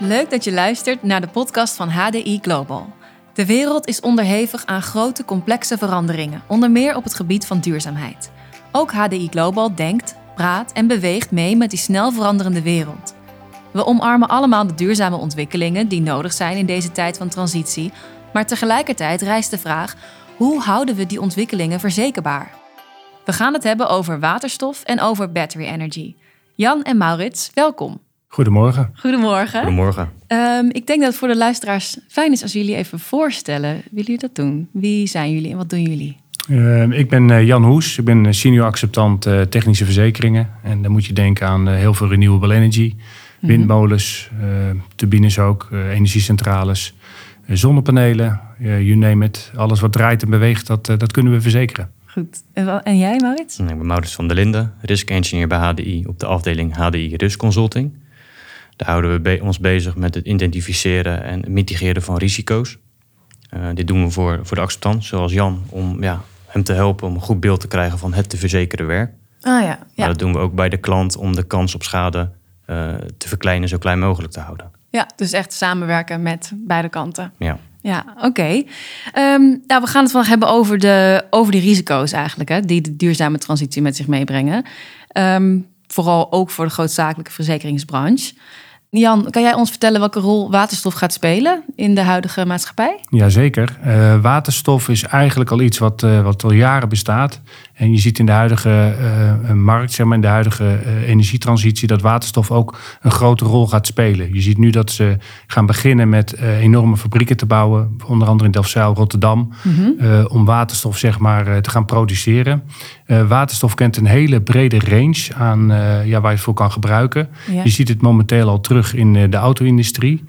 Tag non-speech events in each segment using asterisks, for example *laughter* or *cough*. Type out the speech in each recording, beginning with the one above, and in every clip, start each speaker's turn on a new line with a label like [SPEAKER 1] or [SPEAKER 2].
[SPEAKER 1] Leuk dat je luistert naar de podcast van HDI Global. De wereld is onderhevig aan grote, complexe veranderingen, onder meer op het gebied van duurzaamheid. Ook HDI Global denkt, praat en beweegt mee met die snel veranderende wereld. We omarmen allemaal de duurzame ontwikkelingen die nodig zijn in deze tijd van transitie, maar tegelijkertijd rijst de vraag: hoe houden we die ontwikkelingen verzekerbaar? We gaan het hebben over waterstof en over battery energy. Jan en Maurits, welkom.
[SPEAKER 2] Goedemorgen.
[SPEAKER 1] Goedemorgen.
[SPEAKER 3] Goedemorgen.
[SPEAKER 1] Ehm, ik denk dat het voor de luisteraars fijn is als jullie even voorstellen. Willen jullie dat doen? Wie zijn jullie en wat doen jullie?
[SPEAKER 2] Uh, ik ben uh, Jan Hoes. Ik ben eh, senior acceptant uh, technische verzekeringen. En dan moet je denken aan heel veel renewable energy. Windmolens, turbines ook, energiecentrales, zonnepanelen. you name it. Alles wat draait en beweegt, dat, dat kunnen we verzekeren.
[SPEAKER 1] Goed. En, en jij, Maurits?
[SPEAKER 3] Ik ben Maurits van der Linden, risk engineer bij HDI op de afdeling HDI Risk Consulting. Daar houden we be ons bezig met het identificeren en mitigeren van risico's. Uh, dit doen we voor, voor de acceptant, zoals Jan, om ja, hem te helpen om een goed beeld te krijgen van het te verzekeren werk.
[SPEAKER 1] Ah, ja. ja.
[SPEAKER 3] Maar dat doen we ook bij de klant om de kans op schade uh, te verkleinen, zo klein mogelijk te houden.
[SPEAKER 1] Ja, dus echt samenwerken met beide kanten.
[SPEAKER 3] Ja.
[SPEAKER 1] Ja, oké. Okay. Um, nou, we gaan het vandaag hebben over de, over die risico's eigenlijk, hè, die de duurzame transitie met zich meebrengen. Um, vooral ook voor de grootzakelijke verzekeringsbranche. Jan, kan jij ons vertellen welke rol waterstof gaat spelen in de huidige maatschappij?
[SPEAKER 2] Jazeker. Uh, waterstof is eigenlijk al iets wat, uh, wat al jaren bestaat. En je ziet in de huidige uh, markt, zeg maar in de huidige energietransitie, dat waterstof ook een grote rol gaat spelen. Je ziet nu dat ze gaan beginnen met enorme fabrieken te bouwen, onder andere in Delfzijl, Rotterdam, mm -hmm. om waterstof zeg maar te gaan produceren. Waterstof kent een hele brede range aan ja, waar je het voor kan gebruiken. Ja. Je ziet het momenteel al terug in de auto-industrie.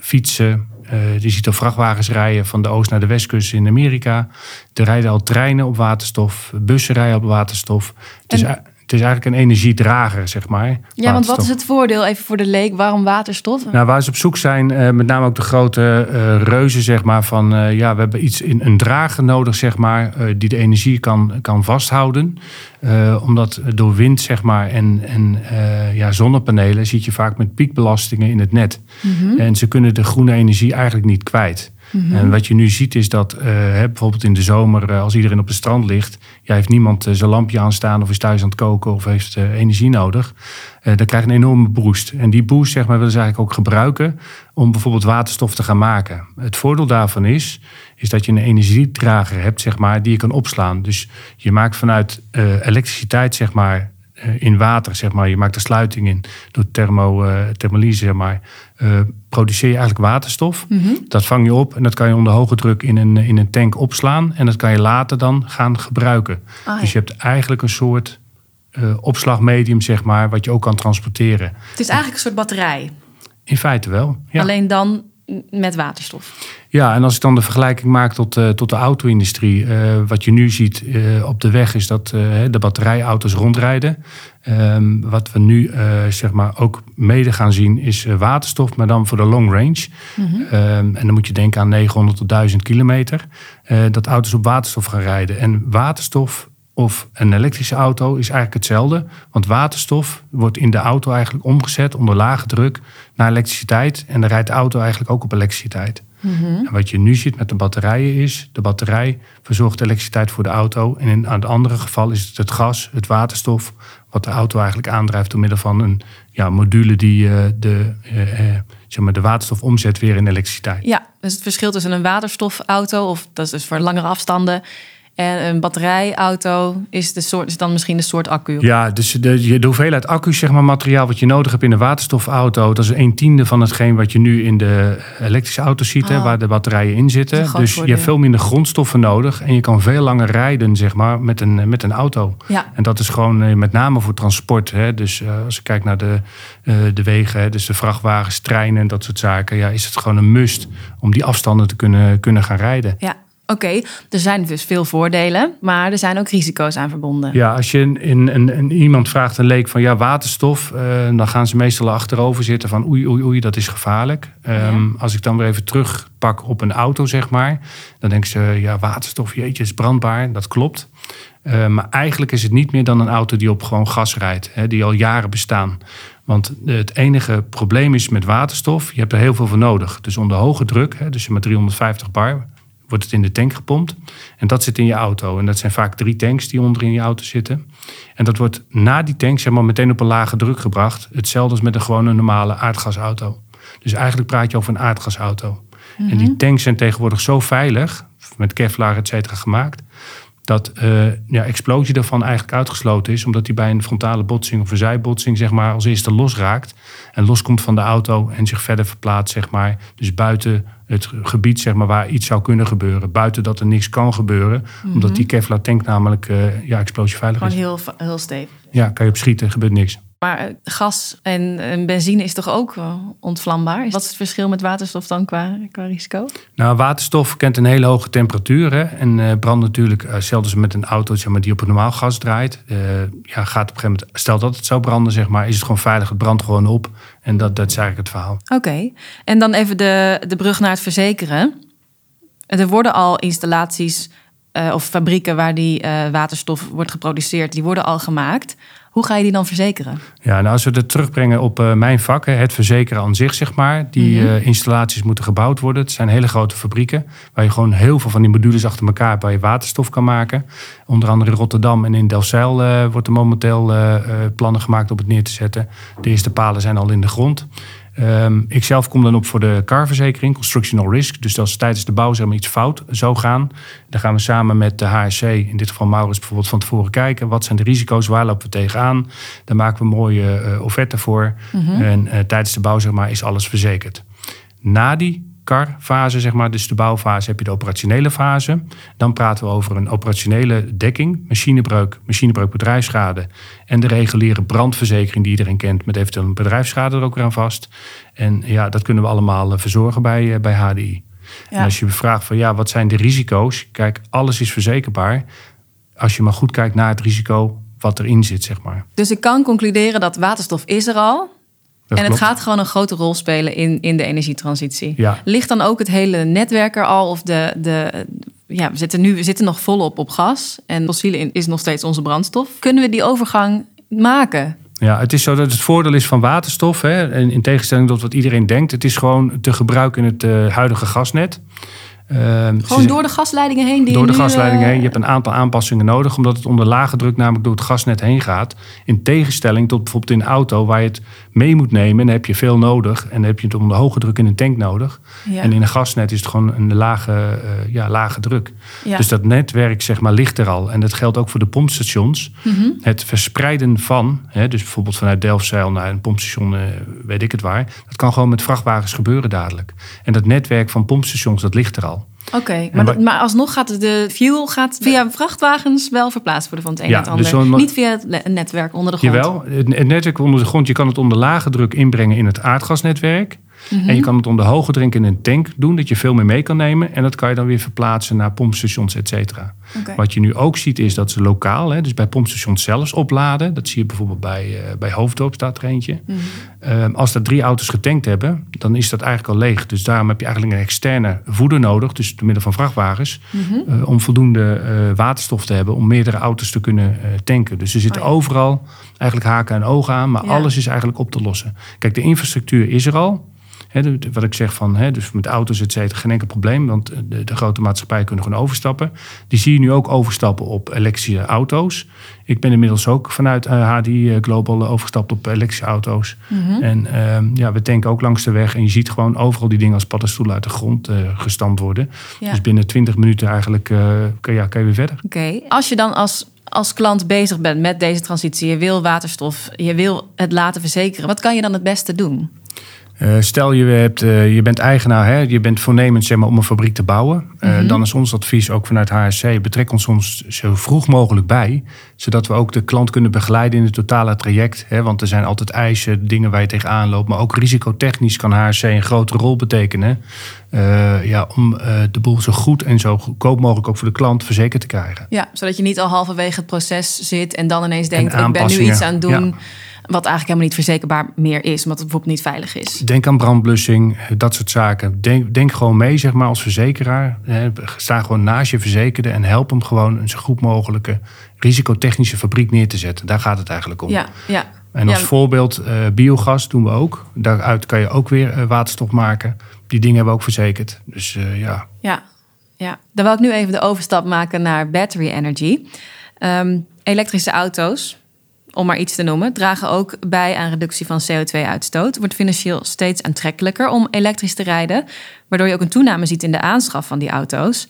[SPEAKER 2] Fietsen, uh, je ziet al vrachtwagens rijden van de oost naar de westkust in Amerika. Er rijden al treinen op waterstof, bussen rijden op waterstof. Het is, het is eigenlijk een energiedrager, zeg maar.
[SPEAKER 1] Ja, want wat is het voordeel, even voor de leek, waarom waterstof?
[SPEAKER 2] Nou, waar ze op zoek zijn, uh, met name ook de grote uh, reuzen, zeg maar, van uh, ja, we hebben iets in een drager nodig, zeg maar, die de energie kan, kan vasthouden. omdat door wind, zeg maar, en, en ja, zonnepanelen zit je vaak met piekbelastingen in het net. Mm -hmm. En ze kunnen de groene energie eigenlijk niet kwijt. -hmm. En wat je nu ziet is dat uh, bijvoorbeeld in de zomer, uh, als iedereen op het strand ligt, ja, heeft niemand uh, zijn lampje aanstaan of is thuis aan het koken of heeft energie nodig. dan krijg je een enorme boost. En die boost zeg maar, willen ze eigenlijk ook gebruiken om bijvoorbeeld waterstof te gaan maken. Het voordeel daarvan is, is dat je een energiedrager hebt zeg maar, die je kan opslaan. Dus je maakt vanuit elektriciteit zeg maar, in water, zeg maar. Je maakt de sluiting in door thermo, uh, thermolyse, zeg maar. Uh, produceer je eigenlijk waterstof. Mm -hmm. Dat vang je op en dat kan je onder hoge druk in een, in een tank opslaan. En dat kan je later dan gaan gebruiken. Ah, ja. Dus je hebt eigenlijk een soort uh, opslagmedium, zeg maar, wat je ook kan transporteren.
[SPEAKER 1] Het is eigenlijk een soort batterij.
[SPEAKER 2] In feite wel. Ja.
[SPEAKER 1] Alleen dan met waterstof.
[SPEAKER 2] Ja, en als ik dan de vergelijking maak tot, uh, tot de auto-industrie. Uh, wat je nu ziet uh, op de weg is dat de batterijauto's rondrijden. Um, wat we nu zeg maar ook mede gaan zien is waterstof, maar dan voor de long range. Mm -hmm. um, en dan moet je denken aan 900 tot 1000 kilometer. dat auto's op waterstof gaan rijden. En waterstof of een elektrische auto is eigenlijk hetzelfde. Want waterstof wordt in de auto eigenlijk omgezet onder lage druk naar elektriciteit. En dan rijdt de auto eigenlijk ook op elektriciteit. Mm -hmm. En wat je nu ziet met de batterijen is, de batterij verzorgt elektriciteit voor de auto. En in het andere geval is het het gas, het waterstof, wat de auto eigenlijk aandrijft door middel van een ja, module die uh, de, uh, uh, zeg maar de waterstof omzet weer in elektriciteit.
[SPEAKER 1] Ja, dus het verschil tussen een waterstofauto, of dat is dus voor langere afstanden, en een batterijauto is, de soort, is dan misschien de soort accu.
[SPEAKER 2] Ja, dus de, de hoeveelheid accu's, zeg maar, materiaal wat je nodig hebt in een waterstofauto, dat is een tiende van hetgeen wat je nu in de elektrische auto's ziet, oh. hè, waar de batterijen in zitten. Dus je hebt veel minder grondstoffen nodig en je kan veel langer rijden, zeg maar, met een, met een auto.
[SPEAKER 1] Ja.
[SPEAKER 2] En dat is gewoon met name voor transport. Hè. Dus uh, als ik kijk naar de, uh, de wegen, hè, dus de vrachtwagens, treinen en dat soort zaken, ja, is het gewoon een must om die afstanden te kunnen, kunnen gaan rijden.
[SPEAKER 1] Ja. Oké, okay, er zijn dus veel voordelen, maar er zijn ook risico's aan verbonden.
[SPEAKER 2] Ja, als je in, in, in iemand vraagt, een leek van ja, waterstof, uh, dan gaan ze meestal achterover zitten van oei, oei, oei, dat is gevaarlijk. Um, ja. Als ik dan weer even terugpak op een auto, zeg maar, dan denken ze ja, waterstof, jeetje, is brandbaar. Dat klopt. Uh, maar eigenlijk is het niet meer dan een auto die op gewoon gas rijdt, hè, die al jaren bestaan. Want het enige probleem is met waterstof, je hebt er heel veel voor nodig. Dus onder hoge druk, hè, dus met 350 bar, wordt het in de tank gepompt. En dat zit in je auto. En dat zijn vaak drie tanks die onder in je auto zitten. En dat wordt na die tank zeg maar, meteen op een lage druk gebracht. Hetzelfde als met een gewone normale aardgasauto. Dus eigenlijk praat je over een aardgasauto. En die tanks zijn tegenwoordig zo veilig, met Kevlar et cetera gemaakt, dat uh, ja, explosie daarvan eigenlijk uitgesloten is, omdat hij bij een frontale botsing of een zijbotsing zeg maar, als eerste losraakt en loskomt van de auto en zich verder verplaatst, zeg maar, dus buiten het gebied zeg maar, waar iets zou kunnen gebeuren, buiten dat er niks kan gebeuren, omdat die Kevlar tank namelijk uh, ja, explosieveilig
[SPEAKER 1] Gewoon
[SPEAKER 2] is.
[SPEAKER 1] heel, heel stevig.
[SPEAKER 2] Ja, kan je op schieten, gebeurt niks.
[SPEAKER 1] Maar eh, gas en, en benzine is toch ook uh, ontvlambaar? Wat is het verschil met waterstof dan qua, qua risico?
[SPEAKER 2] Nou, waterstof kent een hele hoge temperatuur. Hè, en uh, brandt natuurlijk, uh, zelfs met een auto zeg maar, die op een normaal gas draait. ja, gaat op een gegeven moment, stel dat het zou branden, zeg maar, is het gewoon veilig. Het brandt gewoon op. En dat, dat is eigenlijk het verhaal.
[SPEAKER 1] Oké, okay. en dan even de, de brug naar het verzekeren. Er worden al installaties of fabrieken waar die waterstof wordt geproduceerd, die worden al gemaakt. Hoe ga je die dan verzekeren?
[SPEAKER 2] Ja, nou als we het terugbrengen op uh, mijn vak, het verzekeren aan zich, zeg maar. Die mm -hmm. uh, installaties moeten gebouwd worden. Het zijn hele grote fabrieken waar je gewoon heel veel van die modules achter elkaar hebt waar je waterstof kan maken. Onder andere in Rotterdam en in Delfzijl uh, wordt er momenteel plannen gemaakt om het neer te zetten. De eerste palen zijn al in de grond. Um, ik zelf kom dan op voor de carverzekering, constructional risk. Dus als tijdens de bouw zeg maar, iets fout zou gaan, dan gaan we samen met de HSC, in dit geval Maurits bijvoorbeeld, van tevoren kijken. Wat zijn de risico's, waar lopen we tegenaan? Daar maken we een mooie uh, offerte voor. Mm -hmm. En uh, tijdens de bouw zeg maar, is alles verzekerd. Na die CAR-fase, zeg maar, dus de bouwfase, heb je de operationele fase. Dan praten we over een operationele dekking, machinebreuk, machinebreuk bedrijfsschade en de reguliere brandverzekering die iedereen kent, met eventueel een bedrijfsschade er ook weer aan vast. En ja, dat kunnen we allemaal verzorgen bij, bij HDI. Ja. En als je vraagt van ja, wat zijn de risico's? Kijk, alles is verzekerbaar. Als je maar goed kijkt naar het risico wat erin zit, zeg maar.
[SPEAKER 1] Dus ik kan concluderen dat waterstof is er al.
[SPEAKER 2] Dat
[SPEAKER 1] en
[SPEAKER 2] klopt.
[SPEAKER 1] het gaat gewoon een grote rol spelen in, in de energietransitie.
[SPEAKER 2] Ja.
[SPEAKER 1] Ligt dan ook het hele netwerk er al? Of de, de, ja, we zitten nu we zitten nog volop op gas. En fossiele is nog steeds onze brandstof. Kunnen we die overgang maken?
[SPEAKER 2] Ja, het is zo dat het voordeel is van waterstof. Hè, en in tegenstelling tot wat iedereen denkt, het is gewoon te gebruiken in het uh, huidige gasnet. Uh,
[SPEAKER 1] Gewoon door de gasleidingen heen? Die
[SPEAKER 2] door de
[SPEAKER 1] nu,
[SPEAKER 2] gasleidingen heen. Je hebt een aantal aanpassingen nodig, omdat het onder lage druk namelijk door het gasnet heen gaat. In tegenstelling tot bijvoorbeeld in een auto waar je het mee moet nemen. En dan heb je veel nodig. En dan heb je het onder hoge druk in een tank nodig.
[SPEAKER 1] Ja.
[SPEAKER 2] En in een gasnet is het gewoon een lage, uh, ja, lage druk.
[SPEAKER 1] Ja.
[SPEAKER 2] Dus dat netwerk zeg maar, ligt er al. En dat geldt ook voor de pompstations.
[SPEAKER 1] Mm -hmm.
[SPEAKER 2] Het verspreiden van, hè, dus bijvoorbeeld vanuit Delfzijl naar een pompstation, uh, weet ik het waar. Dat kan gewoon met vrachtwagens gebeuren dadelijk. En dat netwerk van pompstations, dat ligt er al.
[SPEAKER 1] Oké, okay, maar, alsnog gaat de fuel gaat via vrachtwagens wel verplaatst worden van het een
[SPEAKER 2] ja,
[SPEAKER 1] naar het ander.
[SPEAKER 2] Dus
[SPEAKER 1] Niet via het netwerk onder de grond.
[SPEAKER 2] Jawel, het netwerk onder de grond, je kan het onder lage druk inbrengen in het aardgasnetwerk.
[SPEAKER 1] Mm -hmm.
[SPEAKER 2] En je kan het onder hoge druk in een tank doen, dat je veel meer mee kan nemen. En dat kan je dan weer verplaatsen naar pompstations, et cetera.
[SPEAKER 1] Okay.
[SPEAKER 2] Wat je nu ook ziet is dat ze lokaal, hè, dus bij pompstations zelfs opladen. Dat zie je bijvoorbeeld bij, uh, bij Hoofddorp staat er eentje.
[SPEAKER 1] Mm
[SPEAKER 2] -hmm. uh, als er drie auto's getankt hebben, dan is dat eigenlijk al leeg. Dus daarom heb je eigenlijk een externe voeder nodig, dus door middel van vrachtwagens,
[SPEAKER 1] mm -hmm.
[SPEAKER 2] uh, om voldoende waterstof te hebben om meerdere auto's te kunnen tanken. Dus er zitten
[SPEAKER 1] oh, ja.
[SPEAKER 2] overal eigenlijk haken en ogen aan, maar
[SPEAKER 1] Ja.
[SPEAKER 2] alles is eigenlijk op te lossen. Kijk, de infrastructuur is er al. Hè, de- de- wat ik zeg van, dus met auto's et cetera, geen enkel probleem. Want de, de grote maatschappijen kunnen gewoon overstappen. Die zie je nu ook overstappen op elektrische auto's. Ik ben inmiddels ook vanuit eh, HDI eh, Global overgestapt op elektrische auto's.
[SPEAKER 1] Mhm.
[SPEAKER 2] En ehm, ja, we tanken ook langs de weg. En je ziet gewoon overal die dingen als paddenstoelen uit de grond eh, gestampt worden.
[SPEAKER 1] Ja.
[SPEAKER 2] Dus binnen 20 minuten eigenlijk eh, kan, ja, kan je weer verder.
[SPEAKER 1] Oké, als je dan als, als klant bezig bent met deze transitie, je wil waterstof, je wil het laten verzekeren, wat kan je dan het beste doen?
[SPEAKER 2] Eh, stel je, hebt, eh, je bent eigenaar, hè, je bent voornemens zeg maar, om een fabriek te bouwen. Eh,
[SPEAKER 1] Mhm.
[SPEAKER 2] Dan is ons advies ook vanuit HSC, betrek ons soms zo vroeg mogelijk bij. Zodat we ook de klant kunnen begeleiden in het totale traject. Hè, want er zijn altijd eisen, dingen waar je tegenaan loopt. Maar ook risicotechnisch kan HSC een grote rol betekenen. ja, om de boel zo goed en zo goedkoop mogelijk ook voor de klant verzekerd te krijgen.
[SPEAKER 1] Ja, zodat je niet al halverwege het proces zit en dan ineens denkt,
[SPEAKER 2] En
[SPEAKER 1] ik ben nu iets aan het doen.
[SPEAKER 2] ja.
[SPEAKER 1] Wat eigenlijk helemaal niet verzekerbaar meer is, omdat het bijvoorbeeld niet veilig is.
[SPEAKER 2] Denk aan brandblussing, dat soort zaken. Denk, denk gewoon mee, zeg maar, als verzekeraar. Sta gewoon naast je verzekerde en help hem gewoon een zo goed mogelijke risicotechnische fabriek neer te zetten. Daar gaat het eigenlijk om.
[SPEAKER 1] Ja, ja.
[SPEAKER 2] En als
[SPEAKER 1] Ja.
[SPEAKER 2] voorbeeld eh, biogas doen we ook. Daaruit kan je ook weer eh, waterstof maken. Die dingen hebben we ook verzekerd. Dus eh, ja,
[SPEAKER 1] Ja, ja. Dan wil ik nu even de overstap maken naar battery energy. Ehm, elektrische auto's, om maar iets te noemen, dragen ook bij aan reductie van CO2-uitstoot. Wordt financieel steeds aantrekkelijker om elektrisch te rijden, waardoor je ook een toename ziet in de aanschaf van die auto's.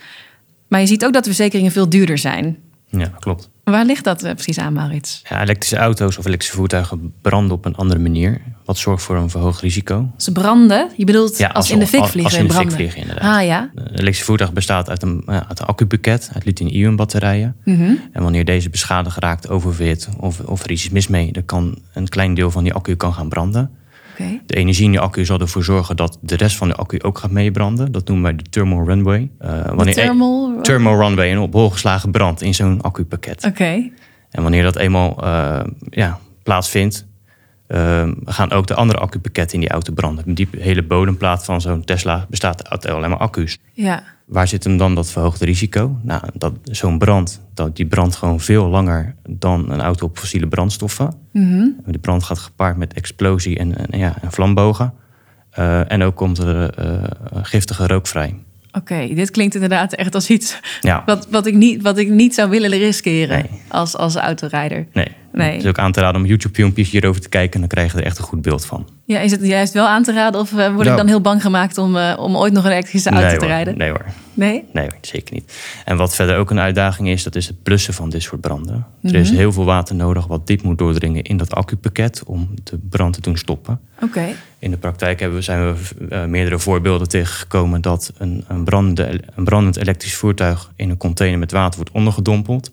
[SPEAKER 1] Maar je ziet ook dat de verzekeringen veel duurder zijn.
[SPEAKER 3] Ja, klopt.
[SPEAKER 1] Waar ligt dat eh, precies aan, Maurits?
[SPEAKER 3] Ja, elektrische auto's of elektrische voertuigen branden op een andere manier. Wat zorgt voor een verhoogd risico.
[SPEAKER 1] Ze branden? Je bedoelt
[SPEAKER 3] Ja,
[SPEAKER 1] als,
[SPEAKER 3] als-
[SPEAKER 1] in de fik vliegen
[SPEAKER 3] als in de fik vliegen, inderdaad.
[SPEAKER 1] Ah ja.
[SPEAKER 3] Een elektrische voertuig bestaat uit een, ja, uit een accupakket, uit lithium-ion batterijen.
[SPEAKER 1] Mhm.
[SPEAKER 3] En wanneer deze beschadigd raakt, oververhit of, of er iets is mis mee, dan kan een klein deel van die accu kan gaan branden. De energie in die accu zal ervoor zorgen dat de rest van de accu ook gaat meebranden. Dat noemen wij de thermal runway.
[SPEAKER 1] De
[SPEAKER 3] wanneer
[SPEAKER 1] thermal...
[SPEAKER 3] thermal runway, een op hol geslagen brand in zo'n accupakket.
[SPEAKER 1] Oké.
[SPEAKER 3] En wanneer dat eenmaal eh, ja, plaatsvindt, eh, gaan ook de andere accupakketten in die auto branden. Die hele bodemplaat van zo'n Tesla bestaat uit alleen maar accu's.
[SPEAKER 1] Ja.
[SPEAKER 3] Waar zit hem dan dat verhoogde risico? Nou, dat, zo'n brand, dat, die brandt gewoon veel langer dan een auto op fossiele brandstoffen.
[SPEAKER 1] Mhm.
[SPEAKER 3] De brand gaat gepaard met explosie en, en, ja, en vlambogen. Eh, en ook komt er eh, giftige rook vrij.
[SPEAKER 1] Oké, dit klinkt inderdaad echt als iets
[SPEAKER 3] Ja,
[SPEAKER 1] wat, wat, ik, niet, wat ik niet zou willen riskeren
[SPEAKER 3] Nee.
[SPEAKER 1] als, als autorijder.
[SPEAKER 3] nee.
[SPEAKER 1] Nee.
[SPEAKER 3] Het is ook aan te raden om YouTube-filmpjes hierover te kijken. Dan krijg je er echt een goed beeld van.
[SPEAKER 1] Ja, is het juist wel aan te raden of eh, word ik
[SPEAKER 3] Nou.
[SPEAKER 1] dan heel bang gemaakt om, eh, om ooit nog een elektrische auto
[SPEAKER 3] nee,
[SPEAKER 1] te
[SPEAKER 3] hoor.
[SPEAKER 1] rijden?
[SPEAKER 3] Nee hoor.
[SPEAKER 1] Nee?
[SPEAKER 3] Nee, hoor, zeker niet. En wat verder ook een uitdaging is, dat is het blussen van dit soort branden. Er is
[SPEAKER 1] Mhm.
[SPEAKER 3] heel veel water nodig wat diep moet doordringen in dat accupakket om de brand te doen stoppen.
[SPEAKER 1] Oké.
[SPEAKER 3] In de praktijk hebben we, zijn we eh, meerdere voorbeelden tegengekomen dat een, een, brandende, een brandend elektrisch voertuig in een container met water wordt ondergedompeld.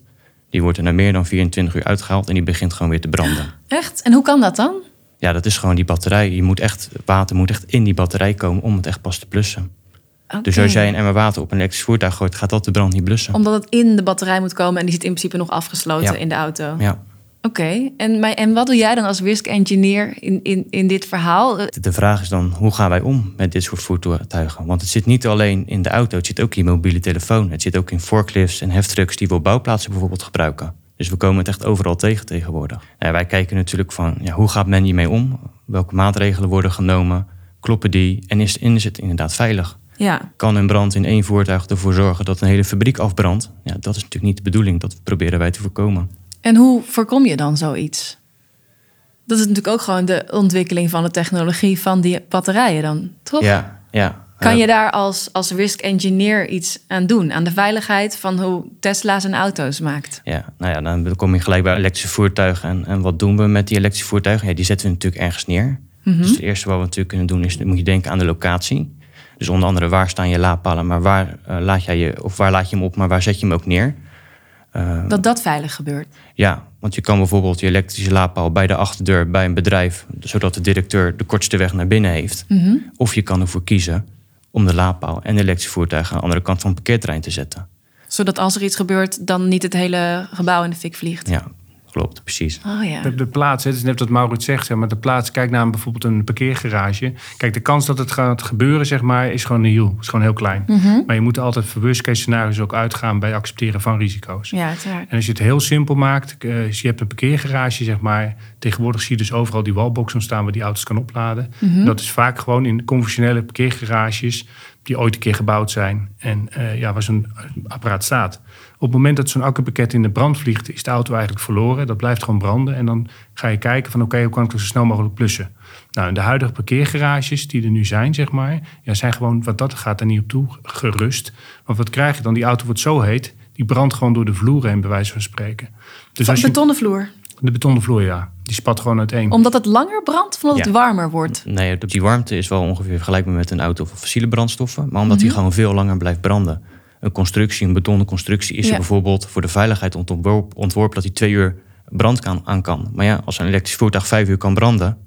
[SPEAKER 3] Die wordt er na meer dan 24 uur uitgehaald en die begint gewoon weer te branden.
[SPEAKER 1] Echt? En hoe kan dat dan?
[SPEAKER 3] Ja, dat is gewoon die batterij. Je moet echt, water moet echt in die batterij komen om het echt pas te blussen. Dus als jij een emmer water op een elektrisch voertuig gooit, gaat dat de brand niet blussen.
[SPEAKER 1] Omdat het in de batterij moet komen en die zit in principe nog afgesloten
[SPEAKER 3] Ja.
[SPEAKER 1] in de auto.
[SPEAKER 3] Ja.
[SPEAKER 1] Oké. En, en wat doe jij dan als risk engineer in, in, in dit verhaal?
[SPEAKER 3] De vraag is dan, hoe gaan wij om met dit soort voertuigen? Want het zit niet alleen in de auto, het zit ook in je mobiele telefoon. Het zit ook in forklifts en heftrucks die we op bouwplaatsen bijvoorbeeld gebruiken. Dus we komen het echt overal tegen tegenwoordig. En wij kijken natuurlijk van, ja, hoe gaat men hiermee om? Welke maatregelen worden genomen? Kloppen die? En is, is het inderdaad veilig?
[SPEAKER 1] Ja.
[SPEAKER 3] Kan een brand in één voertuig ervoor zorgen dat een hele fabriek afbrandt? Ja, dat is natuurlijk niet de bedoeling. Dat proberen wij te voorkomen.
[SPEAKER 1] En hoe voorkom je dan zoiets? Dat is natuurlijk ook gewoon de ontwikkeling van de technologie van die batterijen dan, toch?
[SPEAKER 3] Ja, ja.
[SPEAKER 1] Kan je daar als, als risk engineer iets aan doen? Aan de veiligheid van hoe Tesla zijn auto's maakt?
[SPEAKER 3] Ja, nou ja, dan kom je gelijk bij elektrische voertuigen. En, en wat doen we met die elektrische voertuigen? Ja, die zetten we natuurlijk ergens neer.
[SPEAKER 1] Mhm.
[SPEAKER 3] Dus het eerste wat we natuurlijk kunnen doen is, moet je denken aan de locatie. Dus onder andere, waar staan je laadpalen, maar waar, eh, laat jij je, of waar laat je hem op, maar waar zet je hem ook neer? Eh,
[SPEAKER 1] Dat dat veilig gebeurt.
[SPEAKER 3] ja, want je kan bijvoorbeeld je elektrische laadpaal bij de achterdeur bij een bedrijf, zodat de directeur de kortste weg naar binnen heeft.
[SPEAKER 1] Mhm.
[SPEAKER 3] Of je kan ervoor kiezen om de laadpaal en de elektrische voertuigen aan de andere kant van het parkeerterrein te zetten.
[SPEAKER 1] Zodat als er iets gebeurt, dan niet het hele gebouw in de fik vliegt.
[SPEAKER 3] Ja, klopt, precies.
[SPEAKER 1] Oh ja.
[SPEAKER 2] De, de plaats, hè, het is net wat Maurits zegt, zeg maar, de plaats, kijk naar een- bijvoorbeeld een parkeergarage. Kijk, de kans dat het gaat gebeuren, zeg maar, is gewoon nihil. Is gewoon heel klein.
[SPEAKER 1] Mhm.
[SPEAKER 2] Maar je moet altijd voor worst case scenario's ook uitgaan bij accepteren van risico's.
[SPEAKER 1] Ja, uiteraard.
[SPEAKER 2] En als je het heel simpel maakt, eh, dus je hebt een parkeergarage, zeg maar. Tegenwoordig zie je dus overal die wallboxen staan waar die auto's kan opladen.
[SPEAKER 1] Mhm.
[SPEAKER 2] Dat is vaak gewoon in conventionele parkeergarages die ooit een keer gebouwd zijn. En eh, ja, waar zo'n apparaat staat. Op het moment dat zo'n accupakket in de brand vliegt, is de auto eigenlijk verloren. Dat blijft gewoon branden. En dan ga je kijken van oké, hoe kan ik het zo snel mogelijk plussen? Nou, en de huidige parkeergarages die er nu zijn, zeg maar, ja, zijn gewoon wat dat gaat er niet op toe gerust. Want wat krijg je dan? Die auto wordt zo heet, die brandt gewoon door de vloer heen, bij wijze van spreken. Dus
[SPEAKER 1] Van
[SPEAKER 2] als je,
[SPEAKER 1] betonnen vloer.
[SPEAKER 2] de betonnen vloer, ja, die spat gewoon uiteen.
[SPEAKER 1] Omdat het langer brandt of omdat
[SPEAKER 3] Ja.
[SPEAKER 1] het warmer wordt?
[SPEAKER 3] Nee, die warmte is wel ongeveer vergelijkbaar met een auto van fossiele brandstoffen. Maar omdat die
[SPEAKER 1] Mhm.
[SPEAKER 3] gewoon veel langer blijft branden. Een constructie, een betonnen constructie, is
[SPEAKER 1] Ja.
[SPEAKER 3] er bijvoorbeeld voor de veiligheid ontworpen, ontworpen dat hij twee uur brand kan, aan kan. Maar ja, als een elektrisch voertuig vijf uur kan branden,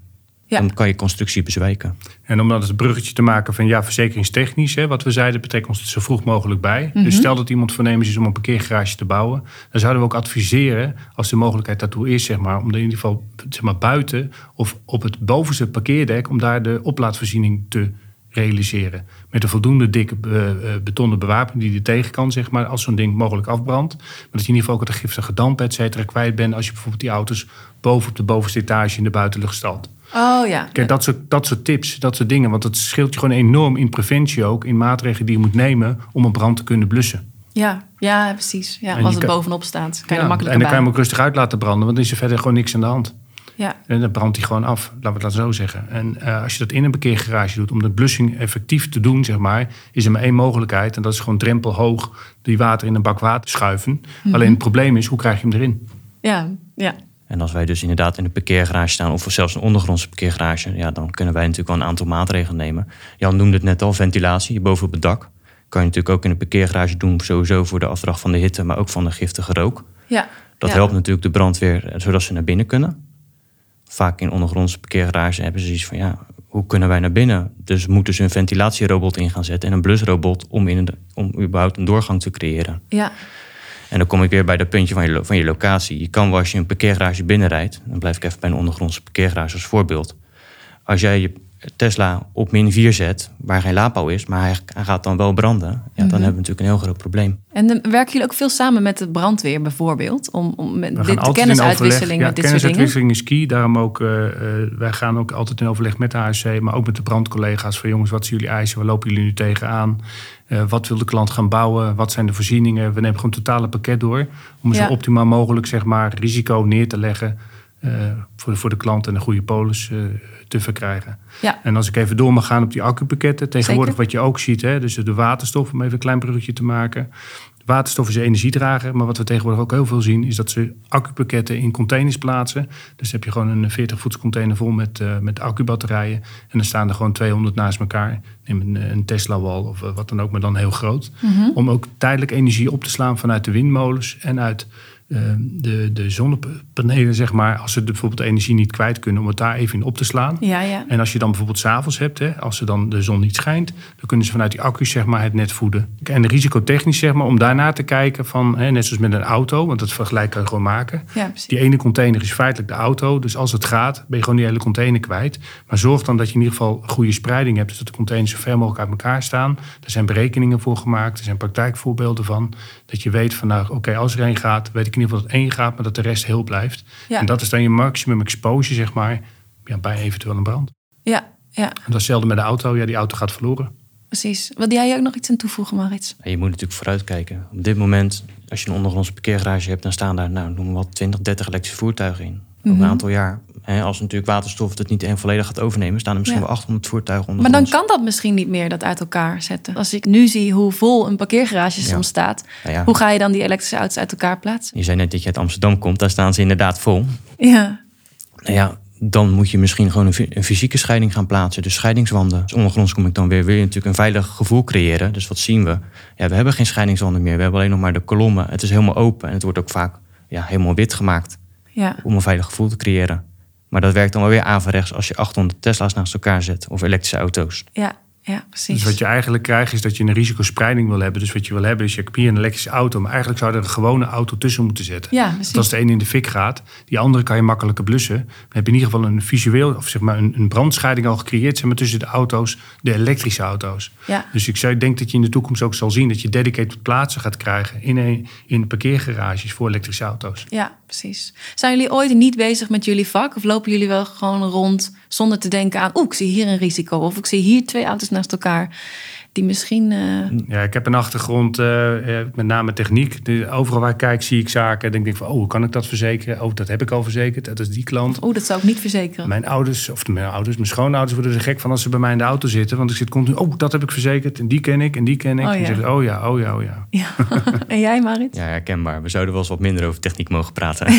[SPEAKER 1] Ja.
[SPEAKER 3] dan kan je constructie bezwijken.
[SPEAKER 2] En om dat het bruggetje te maken van ja, verzekeringstechnisch, hè, wat we zeiden, betrekt ons het zo vroeg mogelijk bij.
[SPEAKER 1] Mhm.
[SPEAKER 2] Dus stel dat iemand voornemens is om een parkeergarage te bouwen, dan zouden we ook adviseren, als de mogelijkheid daartoe is, zeg maar, om in ieder geval zeg maar, buiten of op het bovenste parkeerdek, om daar de oplaadsvoorziening te realiseren. Met een voldoende dikke uh, betonnen bewapening die er tegen kan, zeg maar, als zo'n ding mogelijk afbrandt. Maar dat je in ieder geval ook de giftige damp, et cetera, kwijt bent als je bijvoorbeeld die auto's boven op de bovenste etage in de buitenlucht stalt.
[SPEAKER 1] Oh ja.
[SPEAKER 2] Kijk, dat soort, dat soort tips, dat soort dingen. Want dat scheelt je gewoon enorm in preventie ook, in maatregelen die je moet nemen om een brand te kunnen blussen.
[SPEAKER 1] Ja, ja precies. Ja, als het bovenop staat, kan je
[SPEAKER 2] ja,
[SPEAKER 1] makkelijk
[SPEAKER 2] En dan kan je hem ook rustig uit laten branden, want dan is er verder gewoon niks aan de hand.
[SPEAKER 1] Ja.
[SPEAKER 2] En dan brandt hij gewoon af, laten we het zo zeggen. En uh, als je dat in een parkeergarage doet, om de blussing effectief te doen, zeg maar, is er maar één mogelijkheid. En dat is gewoon drempelhoog die water in een bak water schuiven.
[SPEAKER 1] Mhm.
[SPEAKER 2] Alleen het probleem is, hoe krijg je hem erin?
[SPEAKER 1] Ja, ja.
[SPEAKER 3] En als wij dus inderdaad in een parkeergarage staan, of zelfs een ondergrondse parkeergarage, ja, dan kunnen wij natuurlijk wel een aantal maatregelen nemen. Jan noemde het net al, ventilatie boven op het dak. Kan je natuurlijk ook in een parkeergarage doen, sowieso voor de afdracht van de hitte, maar ook van de giftige rook.
[SPEAKER 1] ja.
[SPEAKER 3] Dat
[SPEAKER 1] ja.
[SPEAKER 3] helpt natuurlijk de brandweer, zodat ze naar binnen kunnen. Vaak in ondergrondse parkeergarage hebben ze zoiets van, ja, hoe kunnen wij naar binnen? Dus moeten ze een ventilatierobot in gaan zetten en een blusrobot om, in de, om überhaupt een doorgang te creëren.
[SPEAKER 1] Ja,
[SPEAKER 3] En dan kom ik weer bij dat puntje van je, van je locatie. Je kan wel als je een parkeergarage binnenrijdt, dan blijf ik even bij een ondergrondse parkeergarage als voorbeeld. Als jij je Tesla op min 4 zet, waar geen laadpaal is, maar hij, hij gaat dan wel branden, ja, dan hebben we natuurlijk een heel groot probleem.
[SPEAKER 1] En dan werken jullie ook veel samen met de brandweer bijvoorbeeld? Om, om met dit, de kennisuitwisseling met dit soort dingen?
[SPEAKER 2] kennisuitwisseling is key. Daarom ook, eh, eh, wij gaan ook altijd in overleg met de ASC, maar ook met de brandcollega's. Van jongens, wat zijn jullie eisen? Waar lopen jullie nu tegenaan? Eh wat wil de klant gaan bouwen? Wat zijn de voorzieningen? We nemen gewoon het totale pakket door. Om
[SPEAKER 1] Ja.
[SPEAKER 2] zo optimaal mogelijk zeg maar, risico neer te leggen eh, voor, de, voor de klant en een goede polis eh, te verkrijgen.
[SPEAKER 1] Ja.
[SPEAKER 2] En als ik even door mag gaan op die accupakketten. Tegenwoordig
[SPEAKER 1] Zeker.
[SPEAKER 2] wat je ook ziet, hè, dus de waterstof, om even een klein bruggetje te maken. Waterstof is energiedrager, maar wat we tegenwoordig ook heel veel zien... is dat ze accupakketten in containers plaatsen. Dus heb je gewoon een 40-voets container vol met, eh, met accubatterijen. En dan staan er gewoon 200 naast elkaar. Neem een, een Tesla-wal of eh, wat dan ook, maar dan heel groot.
[SPEAKER 1] Mhm.
[SPEAKER 2] Om ook tijdelijk energie op te slaan vanuit de windmolens en uit... eh, de, de zonnepanelen, zeg maar, als ze de, bijvoorbeeld de energie niet kwijt kunnen, om het daar even in op te slaan.
[SPEAKER 1] Ja, ja.
[SPEAKER 2] En als je dan bijvoorbeeld s'avonds hebt, hè, als er dan de zon niet schijnt, dan kunnen ze vanuit die accu's zeg maar, het net voeden. En risicotechnisch, zeg maar, om daarna te kijken van, hè, net zoals met een auto, want dat vergelijk kan je gewoon maken.
[SPEAKER 1] ja.
[SPEAKER 2] Die ene container is feitelijk de auto, dus als het gaat, ben je gewoon die hele container kwijt. Maar zorg dan dat je in ieder geval goede spreiding hebt, dus dat de containers zo ver mogelijk uit elkaar staan. Er zijn berekeningen voor gemaakt, er zijn praktijkvoorbeelden van, dat je weet van, nou, oké, als er één gaat, weet ik in ieder geval dat één gaat, maar dat de rest heel blijft.
[SPEAKER 1] Ja.
[SPEAKER 2] En dat is dan je maximum exposure, zeg maar, ja, bij eventueel een brand.
[SPEAKER 1] Ja, ja,
[SPEAKER 2] En dat is hetzelfde met de auto. Ja, die auto gaat verloren.
[SPEAKER 1] precies. Wilde jij ook nog iets aan toevoegen, Maurits?
[SPEAKER 3] En je moet natuurlijk vooruitkijken. Op dit moment, als je een ondergrondse parkeergarage hebt, dan staan daar, nou, noem maar wat, 20, 30 elektrische voertuigen in. Over
[SPEAKER 1] Mhm.
[SPEAKER 3] een aantal jaar. Als natuurlijk waterstof het niet en volledig gaat overnemen, staan er misschien
[SPEAKER 1] Ja.
[SPEAKER 3] wel 800 voertuigen
[SPEAKER 1] Maar
[SPEAKER 3] ondergronds.
[SPEAKER 1] dan kan dat misschien niet meer, dat uit elkaar zetten. Als ik nu zie hoe vol een parkeergarage
[SPEAKER 3] Ja.
[SPEAKER 1] soms staat,
[SPEAKER 3] Nou ja,
[SPEAKER 1] hoe ga je dan die elektrische auto's uit elkaar plaatsen?
[SPEAKER 3] Je zei net dat je uit Amsterdam komt, daar staan ze inderdaad vol.
[SPEAKER 1] Ja,
[SPEAKER 3] Nou ja, dan moet je misschien gewoon een fysieke scheiding gaan plaatsen. Dus scheidingswanden. Dus ondergronds kom ik dan weer, wil je natuurlijk een veilig gevoel creëren. Dus wat zien we? Ja, we hebben geen scheidingswanden meer. We hebben alleen nog maar de kolommen. Het is helemaal open en het wordt ook vaak ja, helemaal wit gemaakt.
[SPEAKER 1] ja,
[SPEAKER 3] om een veilig gevoel te creëren. Maar dat werkt dan wel weer averechts als je 800 Tesla's naast elkaar zet of elektrische auto's.
[SPEAKER 1] ja, ja, precies.
[SPEAKER 2] Dus wat je eigenlijk krijgt is dat je een risicospreiding wil hebben. Dus wat je wil hebben is, je hebt hier een elektrische auto. Maar eigenlijk zou er een gewone auto tussen moeten zetten.
[SPEAKER 1] Ja,
[SPEAKER 2] Want
[SPEAKER 1] precies.
[SPEAKER 2] als de ene in de fik gaat, die andere kan je makkelijker blussen. Dan heb je in ieder geval een visueel, of zeg maar een, een brandscheiding al gecreëerd zeg maar, tussen de auto's, de elektrische auto's.
[SPEAKER 1] Ja,
[SPEAKER 2] Dus ik zou, ik denk dat je in de toekomst ook zal zien dat je dedicated plaatsen gaat krijgen in, een, in parkeergarages voor elektrische auto's.
[SPEAKER 1] ja, precies. Zijn jullie ooit niet bezig met jullie vak? Of lopen jullie wel gewoon rond zonder te denken aan... oeh, ik zie hier een risico. Of ik zie hier twee auto's naast elkaar die misschien... eh,
[SPEAKER 2] Ja, ik heb een achtergrond, eh, eh, met name techniek. De- overal waar ik kijk, zie ik zaken. En denk ik van, oh, hoe kan ik dat verzekeren? Oh, dat heb ik al verzekerd. Dat is die klant.
[SPEAKER 1] oeh, dat zou ik niet verzekeren.
[SPEAKER 2] Mijn ouders, of mijn ouders, mijn schoonouders worden er gek van als ze bij mij in de auto zitten. Want ik zit continu, oh, dat heb ik verzekerd. En die ken ik, en die ken ik.
[SPEAKER 1] Oh,
[SPEAKER 2] en zeggen oh ja, oh ja, oh ja. *laughs*
[SPEAKER 1] Ja. *laughs* en jij, Marit?
[SPEAKER 3] Ja, herkenbaar. We zouden wel eens wat minder over techniek mogen praten. *laughs*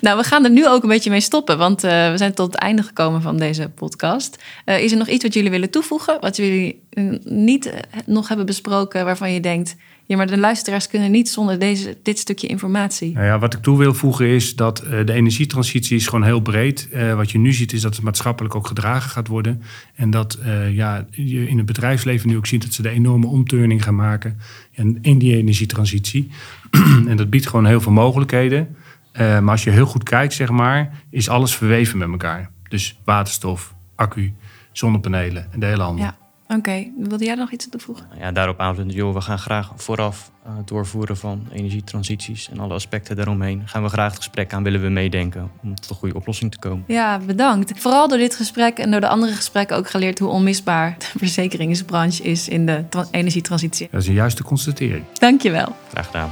[SPEAKER 1] Nou, we gaan er nu ook een beetje mee stoppen, want eh, we zijn tot het einde gekomen van deze podcast. Eh, is er nog iets wat jullie willen toevoegen, wat jullie niet eh, nog hebben besproken, waarvan je denkt, ja, maar de luisteraars kunnen niet zonder deze, dit stukje informatie.
[SPEAKER 2] Nou ja, wat ik toe wil voegen is dat eh, de energietransitie is gewoon heel breed. Eh, wat je nu ziet is dat het maatschappelijk ook gedragen gaat worden. En dat ja, je in het bedrijfsleven nu ook ziet dat ze de enorme omturning gaan maken en in die energietransitie. *clears throat* en dat biedt gewoon heel veel mogelijkheden. Maar als je heel goed kijkt, zeg maar, is alles verweven met elkaar. Dus waterstof, accu, zonnepanelen en de hele handel.
[SPEAKER 1] Ja. Oké, wilde jij nog iets toevoegen?
[SPEAKER 3] Ja, daarop aanvullend, joh, we gaan graag vooraf uh, doorvoeren van energietransities en alle aspecten daaromheen. Gaan we graag het gesprek aan, willen we meedenken om tot een goede oplossing te komen.
[SPEAKER 1] Ja, bedankt. Vooral door dit gesprek en door de andere gesprekken ook geleerd hoe onmisbaar de verzekeringsbranche is in de energietransitie.
[SPEAKER 2] Dat is een juiste constatering.
[SPEAKER 1] Dankjewel.
[SPEAKER 3] Graag gedaan.